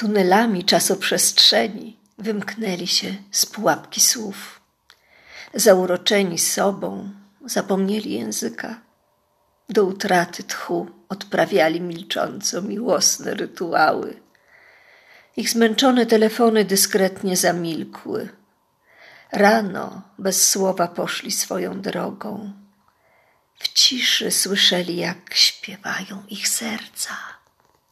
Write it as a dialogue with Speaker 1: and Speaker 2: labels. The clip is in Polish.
Speaker 1: Tunelami czasoprzestrzeni wymknęli się z pułapki słów. Zauroczeni sobą, zapomnieli języka. Do utraty tchu odprawiali milcząco miłosne rytuały. Ich zmęczone telefony dyskretnie zamilkły. Rano bez słowa poszli swoją drogą. W ciszy słyszeli, jak śpiewają ich serca.